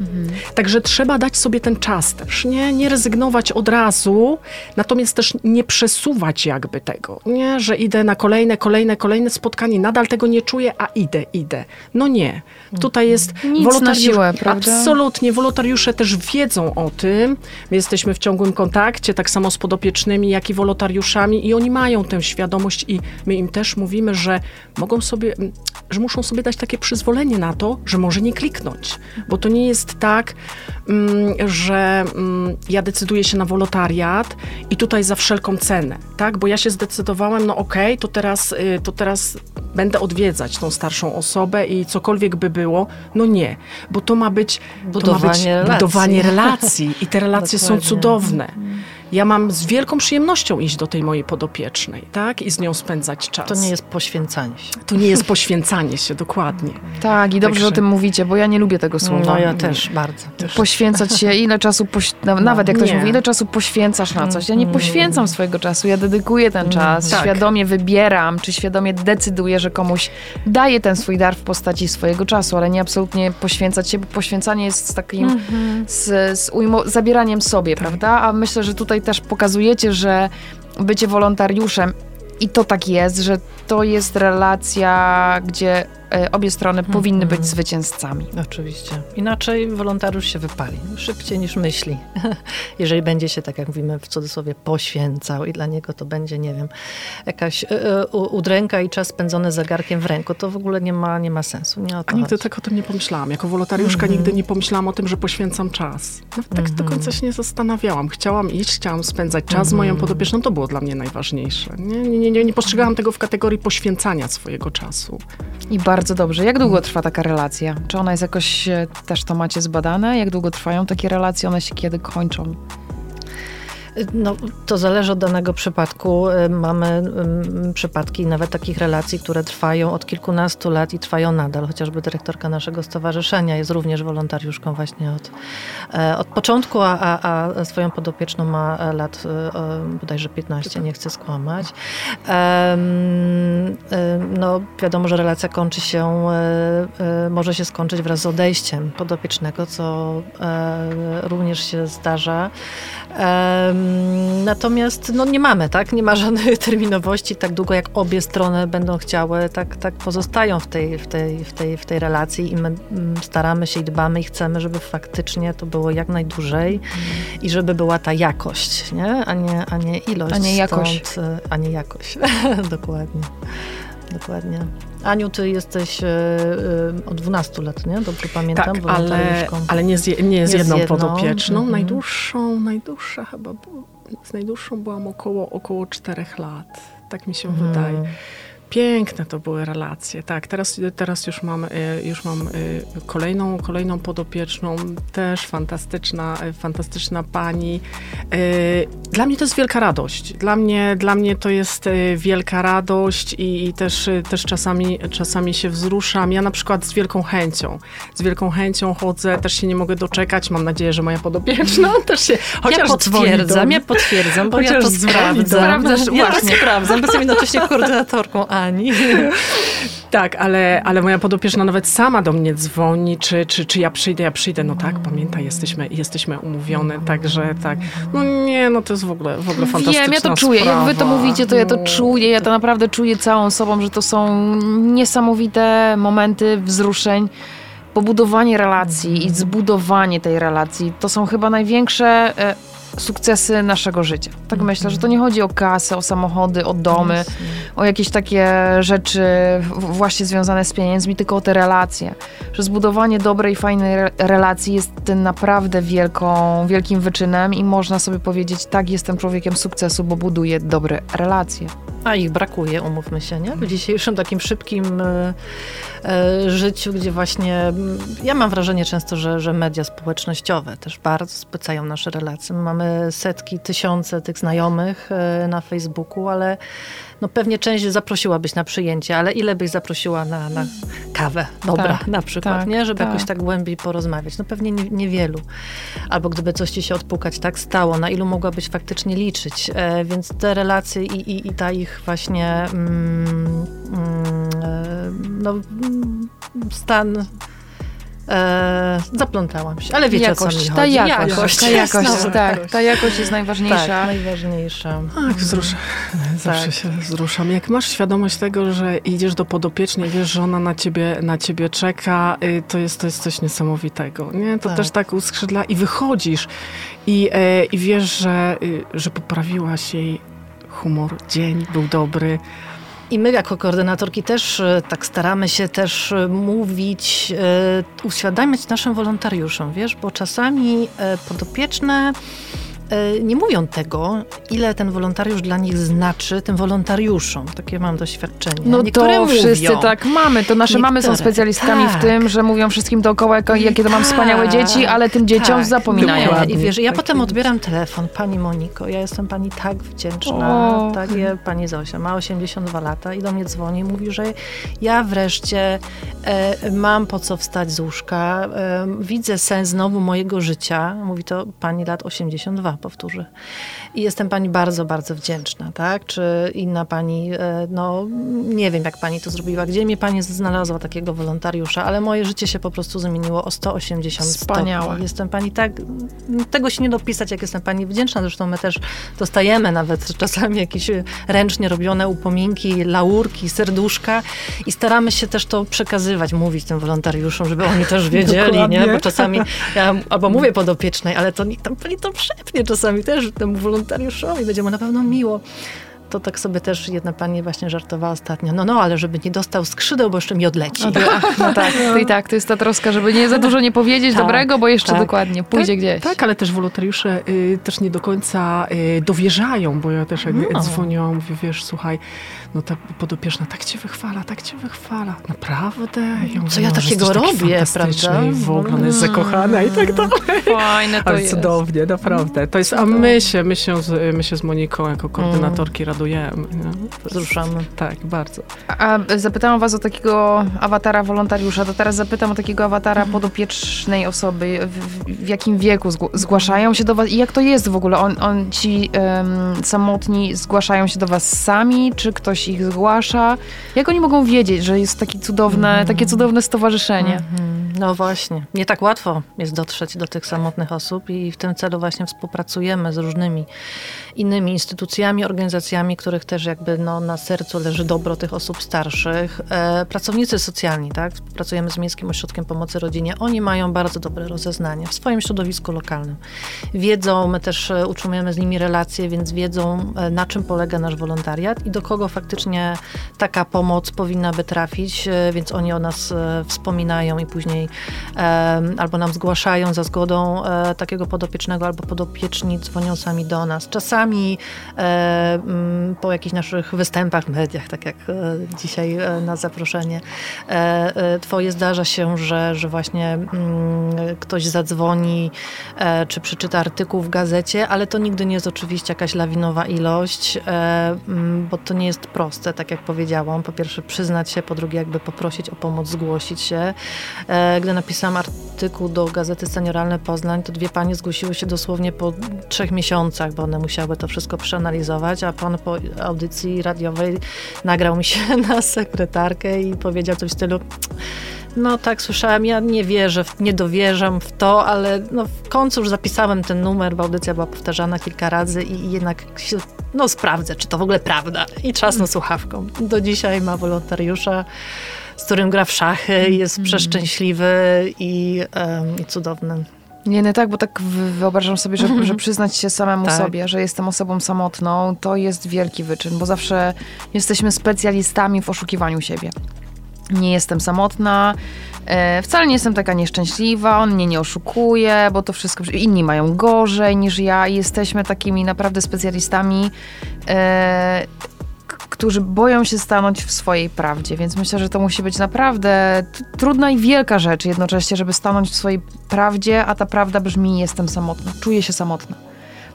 Mhm. Także trzeba dać sobie ten czas też, nie? nie rezygnować od razu, natomiast też nie przesuwać jakby tego, nie? że idę na kolejne, kolejne, kolejne spotkanie, nadal tego nie czuję, a idę, idę. No nie. Tutaj jest Nic wolontariusz... siłę, prawda? Absolutnie. Wolontariusze też wiedzą o tym. My jesteśmy w ciągłym kontakcie, tak samo z podopiecznymi, jak i wolontariuszami i oni mają tę świadomość i my im też mówimy, że mogą sobie, że muszą sobie dać takie przyzwolenie na to, że może nie kliknąć, bo to nie jest jest tak, mm, że mm, ja decyduję się na wolontariat i tutaj za wszelką cenę, tak? Bo ja się zdecydowałem, no okej, okay, to, teraz, y, to teraz będę odwiedzać tą starszą osobę i cokolwiek by było, no nie, bo to ma być budowanie, to ma być relacji. budowanie relacji i te relacje są cudowne. Mhm ja mam z wielką przyjemnością iść do tej mojej podopiecznej, tak? I z nią spędzać czas. To nie jest poświęcanie się. To nie jest poświęcanie się, dokładnie. Tak, i dobrze Także... o tym mówicie, bo ja nie lubię tego słowa. No ja też, bardzo. Też. Poświęcać się, ile czasu, poś... no, nawet jak ktoś nie. mówi, ile czasu poświęcasz na coś. Ja nie mm. poświęcam swojego czasu, ja dedykuję ten czas, tak. świadomie wybieram, czy świadomie decyduję, że komuś daję ten swój dar w postaci swojego czasu, ale nie absolutnie poświęcać się, bo poświęcanie jest z takim, mm -hmm. z, z ujmo- zabieraniem sobie, tak. prawda? A myślę, że tutaj też pokazujecie, że bycie wolontariuszem i to tak jest, że to jest relacja, gdzie obie strony hmm. powinny być zwycięzcami. Oczywiście. Inaczej wolontariusz się wypali szybciej niż myśli. Jeżeli będzie się, tak jak mówimy w cudzysłowie, poświęcał i dla niego to będzie, nie wiem, jakaś y, udręka i czas spędzony zegarkiem w ręku, to w ogóle nie ma, nie ma sensu. Nie A nigdy tak o tym nie pomyślałam. Jako wolontariuszka nigdy nie pomyślałam o tym, że poświęcam czas. No, tak do końca się nie zastanawiałam. Chciałam iść, chciałam spędzać czas z moją podopieczną. To było dla mnie najważniejsze. Nie, nie, nie, nie postrzegałam tego w kategorii poświęcania swojego czasu. I bardzo bardzo dobrze. Jak długo trwa taka relacja? Czy ona jest jakoś, e, też to macie zbadane? Jak długo trwają takie relacje? One się kiedy kończą? No, to zależy od danego przypadku. Y, mamy przypadki nawet takich relacji, które trwają od kilkunastu lat i trwają nadal. Chociażby dyrektorka naszego stowarzyszenia jest również wolontariuszką właśnie od, e, od początku, a, a, swoją podopieczną ma e, lat e, bodajże 15, nie chcę skłamać. No, wiadomo, że relacja kończy się, może się skończyć wraz z odejściem podopiecznego, co również się zdarza. Natomiast no, nie mamy, tak? Nie ma żadnej terminowości. Tak długo jak obie strony będą chciały, tak, tak pozostają w tej, w, tej, w, tej, w tej relacji i my mm, staramy się i dbamy i chcemy, żeby faktycznie to było jak najdłużej i żeby była ta jakość, nie? A, nie, a nie ilość. A nie jakość. Stąd, a nie jakość. Dokładnie. Dokładnie. Aniu, ty jesteś y, y, od 12 lat, nie? Dobrze pamiętam? Tak, ale, ale nie z, nie z jedną, jedną podopieczną. Mm -hmm. Najdłuższą, najdłuższa chyba, z najdłuższą byłam około, około 4 lat. Tak mi się mm. wydaje. Piękne to były relacje. Tak, teraz, teraz już mam, y, już mam y, kolejną, kolejną podopieczną, też fantastyczna, y, fantastyczna pani. Dla mnie to jest wielka radość. Dla mnie, dla mnie to jest wielka radość i, i też, też czasami, czasami się wzruszam. Ja na przykład z wielką chęcią, z wielką chęcią chodzę, też się nie mogę doczekać. Mam nadzieję, że moja podopieczna też się, chociaż Ja potwierdzam, ja potwierdzam, bo ja to sprawdzam. Sprawdzasz, ja właśnie. sprawdzam, bo jestem jednocześnie koordynatorką Tak, ale, ale moja podopieczna nawet sama do mnie dzwoni, czy, czy, czy ja przyjdę, ja przyjdę. No tak, pamiętaj, jesteśmy, jesteśmy umówione, także tak. No nie, no to jest w ogóle, w ogóle fantastyczna Wiem, ja to czuję. Sprawa. Jak wy to mówicie, to ja to No. czuję. Ja to naprawdę czuję całą sobą, że to są niesamowite momenty wzruszeń. Pobudowanie relacji i zbudowanie tej relacji to są chyba największe e, sukcesy naszego życia. Tak myślę, że to nie chodzi o kasę, o samochody, o domy, o jakieś takie rzeczy właśnie związane z pieniędzmi, tylko o te relacje. Że zbudowanie dobrej, fajnej re- relacji jest tym naprawdę wielką, wielkim wyczynem i można sobie powiedzieć, tak, jestem człowiekiem sukcesu, bo buduję dobre relacje. A ich brakuje, umówmy się, nie? W dzisiejszym takim szybkim e, e, życiu, gdzie właśnie, ja mam wrażenie często, że, że media społecznościowe też bardzo spłycają nasze relacje. My Mamy setki, tysiące tych znajomych e, na Facebooku, ale no pewnie część zaprosiłabyś na przyjęcie, ale ile byś zaprosiła na, na kawę? Dobra, Tak, na przykład, tak, nie? Żeby tak. jakoś tak głębiej porozmawiać. No pewnie nie- niewielu. Albo gdyby coś ci się odpukać tak stało, na ilu mogłabyś faktycznie liczyć. E, więc te relacje i, i, i ta ich właśnie mm, mm, e, no, mm, stan e, zaplątałam się, ale wiecie o co mi jakość, chodzi. ta jakość, ta jakość, Znowu tak, ta jakość jest tak, najważniejsza. najważniejsza. Tak, wzrusza. Zawsze Tak. się wzruszam. Jak masz świadomość tego, że idziesz do podopiecznej, wiesz, że ona na ciebie, na ciebie czeka, y, to jest, to jest coś niesamowitego. Nie? To Tak. też tak uskrzydla i wychodzisz i, e, i wiesz, że, y, że poprawiłaś jej humor, dzień był dobry. I my jako koordynatorki też e, tak staramy się też e, mówić, e, uświadamiać naszym wolontariuszom, wiesz, bo czasami podopieczne nie mówią tego, ile ten wolontariusz dla nich znaczy, tym wolontariuszom. Takie mam doświadczenie. No Niektóre to wszyscy mówią. tak mamy. To nasze mamy są Niektóre. specjalistkami w Tak. tym, że mówią wszystkim dookoła, jak, jakie to mam Tak, wspaniałe dzieci, ale tym dzieciom tak. zapominają. Nie, Dokładnie. I wiesz, ja Tak potem jest. odbieram telefon, pani Moniko, ja jestem pani tak wdzięczna, O. tak, pani Zosia ma 82 lata i do mnie dzwoni i mówi, że ja wreszcie e, mam po co wstać z łóżka, e, widzę sens znowu mojego życia, mówi to pani lat 82, powtórzę. I jestem pani bardzo, bardzo wdzięczna, tak? Czy inna pani, e, no nie wiem jak pani to zrobiła, gdzie mnie pani znalazła takiego wolontariusza, ale moje życie się po prostu zmieniło o 180 Wspaniałe. stopni. Jestem pani tak, tego się nie dopisać, jak jestem pani wdzięczna. Zresztą my też dostajemy nawet czasami jakieś ręcznie robione upominki, laurki, serduszka i staramy się też to przekazywać, mówić tym wolontariuszom, żeby oni też wiedzieli, Dokładnie. nie? Bo czasami ja albo mówię podopiecznej, ale to niech tam pani to szepnie czasami też temu wolontariuszowi, będzie mu na pewno miło. To tak sobie też jedna pani właśnie żartowała ostatnio. No, no, ale żeby nie dostał skrzydeł, bo jeszcze mi odleci. No, to, no tak, to i tak, to jest ta troska, żeby nie za dużo nie powiedzieć Tak, dobrego, bo jeszcze tak. dokładnie pójdzie tak, gdzieś. Tak, ale też wolontariusze y, też nie do końca y, dowierzają, bo ja też jak No. dzwoniłam, mówię, wiesz, słuchaj, no ta podopieczna tak cię wychwala, tak cię wychwala. Naprawdę? Ja mówię, Co ja no, takiego robię, prawda? I w ogóle ona jest zakochana i tak dalej. Fajne to Ale jest. cudownie, naprawdę. To jest, a my się, my się, z, my się z Moniką jako koordynatorki radujemy. nie? To jest- Wzruszamy. Tak, bardzo. A zapytałam was o takiego awatara wolontariusza, to teraz zapytam o takiego awatara podopiecznej osoby. W, w, jakim wieku zgł- zgłaszają się do was i jak to jest w ogóle? On, on ci em, samotni zgłaszają się do was sami, czy ktoś ich zgłasza? Jak oni mogą wiedzieć, że jest takie cudowne, takie cudowne stowarzyszenie? Mhm. No właśnie. Nie tak łatwo jest dotrzeć do tych samotnych osób i w tym celu właśnie współpracujemy z różnymi innymi instytucjami, organizacjami, których też jakby no, na sercu leży dobro tych osób starszych. E, pracownicy socjalni, tak? Współpracujemy z Miejskim Ośrodkiem Pomocy Rodzinie. Oni mają bardzo dobre rozeznanie w swoim środowisku lokalnym. Wiedzą, my też e, utrzymujemy z nimi relacje, więc wiedzą, e, na czym polega nasz wolontariat i do kogo faktycznie taka pomoc powinna by trafić, e, więc oni o nas e, wspominają i później albo nam zgłaszają za zgodą e, takiego podopiecznego, albo podopieczni dzwonią sami do nas. Czasami po jakichś naszych występach w mediach, tak jak dzisiaj na zaproszenie twoje zdarza się, że, że właśnie mm, ktoś zadzwoni, czy przeczyta artykuł w gazecie, ale to nigdy nie jest oczywiście jakaś lawinowa ilość, bo to nie jest proste, tak jak powiedziałam. Po pierwsze przyznać się, po drugie jakby poprosić o pomoc, zgłosić się. E, gdy napisałam artykuł do Gazety Senioralne Poznań, to dwie panie zgłosiły się dosłownie po trzech miesiącach, bo one musiały to wszystko przeanalizować, a pan po audycji radiowej nagrał mi się na sekretarkę i powiedział coś w stylu no tak, słyszałem, ja nie wierzę, nie dowierzam w to, ale no, w końcu już zapisałem ten numer, bo audycja była powtarzana kilka razy i jednak się, no sprawdzę, czy to w ogóle prawda. I trzasnął słuchawką. Do dzisiaj ma wolontariusza, z którym gra w szachy, jest mm. przeszczęśliwy i, um, i cudowny. Nie, nie tak, bo tak wyobrażam sobie, że, że przyznać się samemu tak. sobie, że jestem osobą samotną, to jest wielki wyczyn, bo zawsze jesteśmy specjalistami w oszukiwaniu siebie nie jestem samotna, e, wcale nie jestem taka nieszczęśliwa, on mnie nie oszukuje, bo to wszystko, inni mają gorzej niż ja i jesteśmy takimi naprawdę specjalistami, e, którzy boją się stanąć w swojej prawdzie, więc myślę, że to musi być naprawdę trudna i wielka rzecz jednocześnie, żeby stanąć w swojej prawdzie, a ta prawda brzmi jestem samotna, czuję się samotna.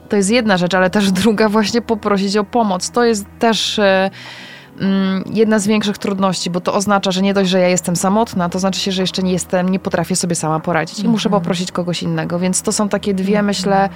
To jest jedna rzecz, ale też druga właśnie poprosić o pomoc. To jest też... E, jedna z większych trudności, bo to oznacza, że nie dość, że ja jestem samotna, to znaczy się, że jeszcze nie jestem, nie potrafię sobie sama poradzić i muszę mhm. poprosić kogoś innego. Więc to są takie dwie, mhm. myślę,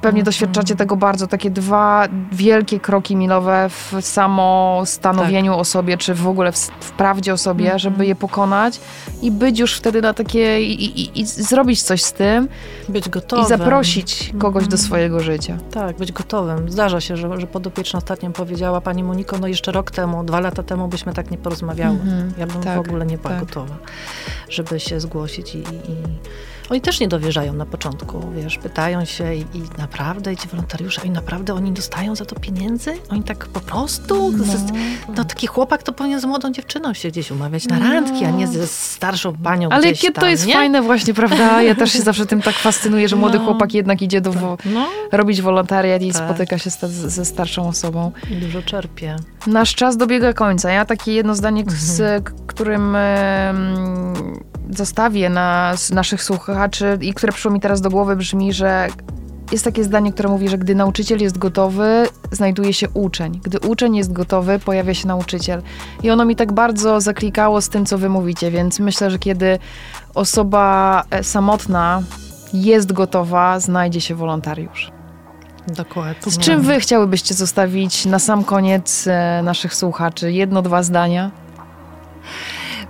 Pewnie doświadczacie tego bardzo, takie dwa wielkie kroki milowe w samo stanowieniu tak. o sobie, czy w ogóle w, w prawdzie o sobie, mm -hmm. żeby je pokonać i być już wtedy na takie, i, i, i, zrobić coś z tym. Być gotowym. I zaprosić kogoś mm -hmm. do mhm. swojego życia. Tak, być gotowym. Zdarza się, że, że podopieczna ostatnio powiedziała, pani Moniko, no jeszcze rok temu, dwa lata temu byśmy tak nie porozmawiały. Mm -hmm. Ja bym tak, w ogóle nie była tak. gotowa, żeby się zgłosić i, i oni też nie dowierzają na początku, wiesz, pytają się i, i naprawdę, i ci wolontariusze, i naprawdę oni dostają za to pieniędzy? Oni tak po prostu? No, no taki chłopak to powinien z młodą dziewczyną się gdzieś umawiać na no. randki, a nie ze starszą panią Ale jakie to jest nie? fajne właśnie, prawda? Ja też się zawsze tym tak fascynuję, że młody no. chłopak jednak idzie do wo- no. robić wolontariat i tak. spotyka się ze starszą osobą. I dużo czerpie. Nasz czas dobiega końca. Ja takie jedno zdanie, mhm. z którym zostawię na naszych słuchaczy i które przyszło mi teraz do głowy brzmi, że jest takie zdanie, które mówi, że gdy nauczyciel jest gotowy, znajduje się uczeń. Gdy uczeń jest gotowy, pojawia się nauczyciel. I ono mi tak bardzo zaklikało z tym, co wy mówicie, więc myślę, że kiedy osoba e, samotna jest gotowa, znajdzie się wolontariusz. Dokładnie. Z czym wy chciałybyście zostawić na sam koniec e, naszych słuchaczy? Jedno, dwa zdania?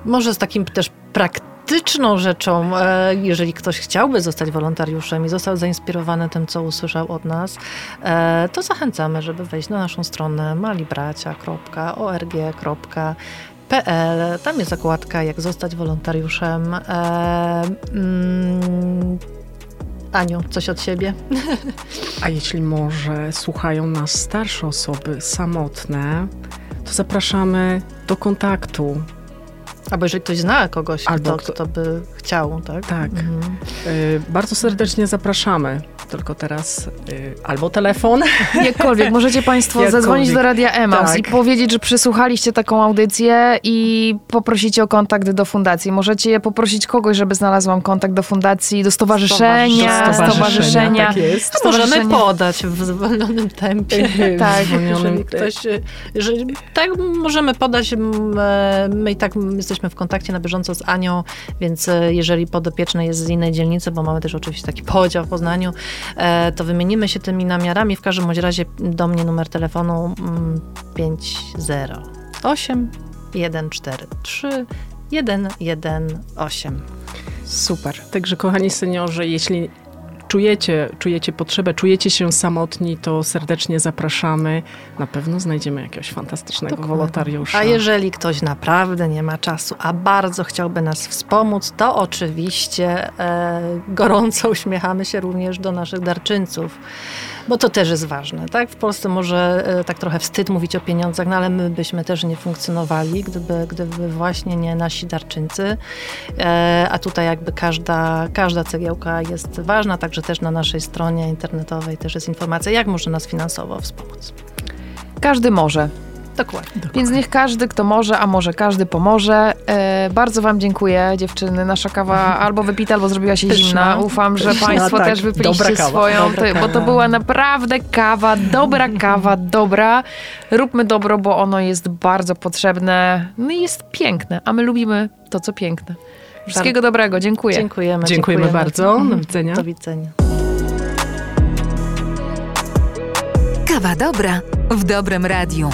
Może z takim też praktycznym praktyczną rzeczą, e, jeżeli ktoś chciałby zostać wolontariuszem i został zainspirowany tym, co usłyszał od nas, e, to zachęcamy, żeby wejść na naszą stronę malibracia.org.pl. Tam jest zakładka, jak zostać wolontariuszem. E, mm, Aniu, coś od siebie? A jeśli może słuchają nas starsze osoby, samotne, to zapraszamy do kontaktu Albo jeżeli ktoś zna kogoś, Albo kto, kto by chciał, tak? Tak. Mhm. Y, bardzo serdecznie zapraszamy. Tylko teraz y, albo telefon. Jakkolwiek. Możecie Państwo Jakkolwiek. zadzwonić do Radia Emaus tak. i powiedzieć, że przesłuchaliście taką audycję i poprosicie o kontakt do fundacji. Możecie poprosić kogoś, żeby znalazł wam kontakt do fundacji, do stowarzyszenia. Do stowarzyszenia. stowarzyszenia. Tak jest. To możemy podać w zwolnionym tempie. tak. Jeżeli ktoś, jeżeli, tak, możemy podać. My i tak jesteśmy w kontakcie na bieżąco z Anią, więc e, jeżeli podopieczny jest z innej dzielnicy, bo mamy też oczywiście taki podział w Poznaniu, e, to wymienimy się tymi namiarami. W każdym razie do mnie numer telefonu 508 143 118. Super. Także kochani seniorzy, jeśli czujecie, czujecie potrzebę, czujecie się samotni, to serdecznie zapraszamy. Na pewno znajdziemy jakiegoś fantastycznego Dokładnie. wolontariusza. A jeżeli ktoś naprawdę nie ma czasu, a bardzo chciałby nas wspomóc, to oczywiście e, gorąco uśmiechamy się również do naszych darczyńców bo to też jest ważne. Tak? W Polsce może e, tak trochę wstyd mówić o pieniądzach, no ale my byśmy też nie funkcjonowali, gdyby, gdyby właśnie nie nasi darczyńcy. E, a tutaj jakby każda, każda cegiełka jest ważna, także też na naszej stronie internetowej też jest informacja, jak może nas finansowo wspomóc. Każdy może. Dokładnie. Dokładnie. Więc niech każdy, kto może, a może każdy pomoże. E, bardzo Wam dziękuję, dziewczyny. Nasza kawa albo wypita, albo zrobiła się Pyszna. zimna. Ufam, że Państwo tak. też wypiliście swoją, to, bo to była naprawdę kawa, dobra kawa, dobra. Róbmy dobro, bo ono jest bardzo potrzebne. No i jest piękne, a my lubimy to, co piękne. Wszystkiego dobrego, dziękuję. Dziękujemy. Dziękujemy bardzo. Do widzenia. Do widzenia. Kawa dobra w dobrym radiu.